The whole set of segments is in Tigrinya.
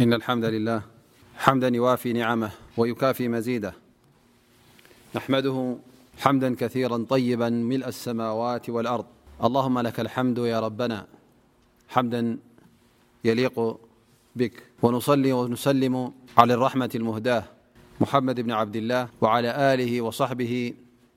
إن الحمد لله حمدا يوافي نعمه ويكاف مزيده نحمده حمدا كثيرا طيبا ملأ السموات والأرضاللهم لكالحمد يا ربنا حمدا يليق بك ونصل ونسلم على الرحمة المهداة محمد بن عبدالله وعلى له وصحبه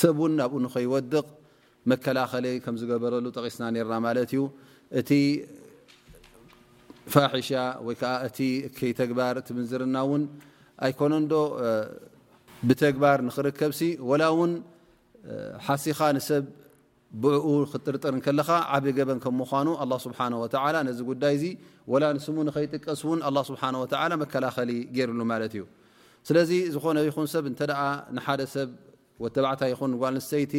ሰብ ውን ናብኡ ንኸይወድቕ መከላኸሊ ከምዝገበረሉ ጠቒስና ነርና ማለት እዩ እቲ ፋሒሻ ወይ ከዓ እቲ እከይ ተግባር እቲ ምንዝርና እውን ኣይኮነንዶ ብተግባር ንክርከብሲ ወላ እውን ሓሲኻ ንሰብ ብእኡ ክትጥርጥር እንከለኻ ዓቢ ገበን ከም ምዃኑ ኣላህ ስብሓነሁ ወተዓላ ነዚ ጉዳይ'ዚ ወላ ንስሙ ንኸይጥቀስ እውን ኣላህ ስብሓነሁ ወተዓላ መከላኸሊ ገይርሉ ማለት እዩ። ስለዚ ዝኾነ ይኹን ሰብ እንተደኣ ንሓደ ሰብ ወድ ተባዕታይ ይኹን ጓል ኣንስተይቲ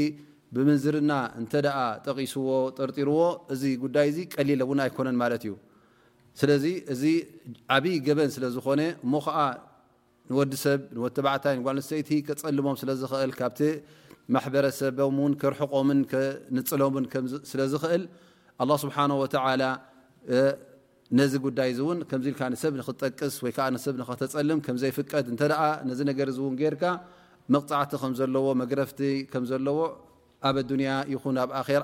ብምንዝርና እንተደኣ ጠቒስዎ ጠርጢርዎ እዚ ጉዳይ'ዚ ቀሊል እውን ኣይኮነን ማለት እዩ። ስለዚ እዚ ዓብይ ገበን ስለ ዝኾነ እሞ ኸኣ ንወዲ ሰብ፣ ንወድ ተባዕታይ፣ ንጓል ኣንስተይቲ ከጸልሞም ስለ ዝኽእል፣ ካብቲ ማሕበረሰቦም እውን ከርሕቆምን ከንጽሎምን ስለ ዝኽእል፣ ኣላህ ስብሓነሁ ወተዓላ ነዚ ጉዳይ እዚ እውን ከምዚ ኢልካ ንሰብ ንኽትጠቅስ ወይ ከኣ ንሰብ ንኸተጸልም ከም ዘይፍቀድ እንተደኣ ነዚ ነገር እዚ እውን ጌርካ መቕጻዕቲ ከም ዘለዎ መግረፍቲ ከም ዘለዎ ኣብ ኣዱንያ ይኹን ኣብ ኣኼራ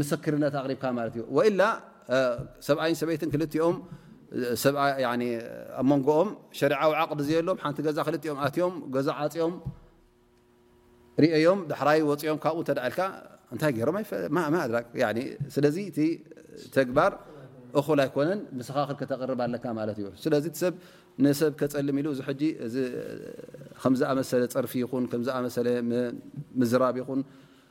ምስክርነት ኣቕሪብካ ማለት እዩ ወኢላ ሰብኣይን ሰበይትን ክልቲኦም ኣብ መንጎኦም ሸሪዓዊ ዓቕዲ ዘየሎም ሓንቲ ገዛ ክልቲኦም ኣትዮም ገዛ ዓፅዮም ርእዮም ዳሕራይ ወፅኦም ካብኡ እንተ ኢልካ እንታይ ገይሮም ስለዚ እቲ ተግባር እኹል ኣይኮነን ምስኻክል ከተቕርብ ኣለካ ማለት እዩ ስለዚ ሰብ ንሰብ ከፀልም ኢሉ እዚ ሕጂ ከምዝኣመሰለ ፀርፊ ይኹን ከምዝኣመሰለ ምዝራብ ይኹን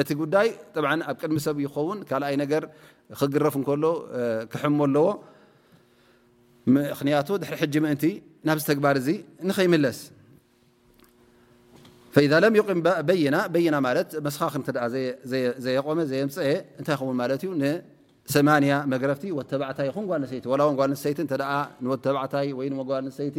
እቲ ጉዳይ ጠብዓ ኣብ ቅድሚ ሰብ ይኸውን ካልኣይ ነገር ክግረፍ እንከሎ ክሕሞ ኣለዎ ምክንያቱ ድሕሪ ሕጂ ምእንቲ ናብዚ ተግባር እዚ ንኸይምለስ ፈኢዛ ለም ይቕም በይና በይና ማለት መስኻኽ እተ ዘየቆመ ዘየምፀአ እንታይ ይኸውን ማለት እዩ ንሰማንያ መግረፍቲ ወተባዕታይ ይኹን ጓል ንሰይቲ ዋላ ውን ጓል ንሰይቲ እተ ንወተባዕታይ ወይ ንመጓል ንሰይቲ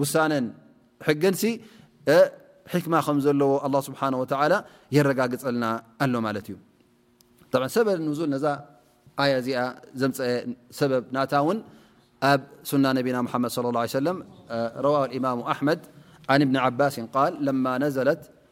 ውሳነን ሕግን ሲ ሕክማ ከም ዘለዎ ኣላ ስብሓን ወተዓላ የረጋግፀልና ኣሎ ማለት እዩ ብ ሰበ ንዙል ነዛ ኣያ እዚኣ ዘምፀአ ሰበብ ናታ እውን ኣብ ሱና ነቢና ሙሓመድ ለ ላ ሰለም ረዋ ልእማሙ ኣሕመድ ን እብኒ ዓባስን ቃል ለማ ነዘለት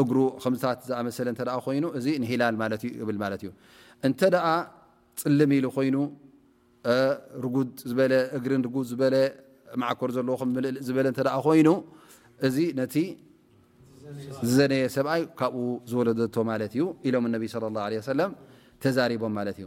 እግሩ ከምዚታት ዝኣመሰለ እተ ኮይኑ እዚ ንሂላል ማለት እዩ ብል ማለት እዩ እንተ ፅልም ኢሉ ኮይኑ ርጉድ ዝበለ እግሪ ርጉ ዝበለ ማዓኮር ዘለዎ ምልእ ዝበለ እተ ኮይኑ እዚ ነቲ ዝዘነየ ሰብኣይ ካብኡ ዝወለደቶ ማለት እዩ ኢሎም ነቢ ለ ላ ሰለም ተዛሪቦም ማለት እዩ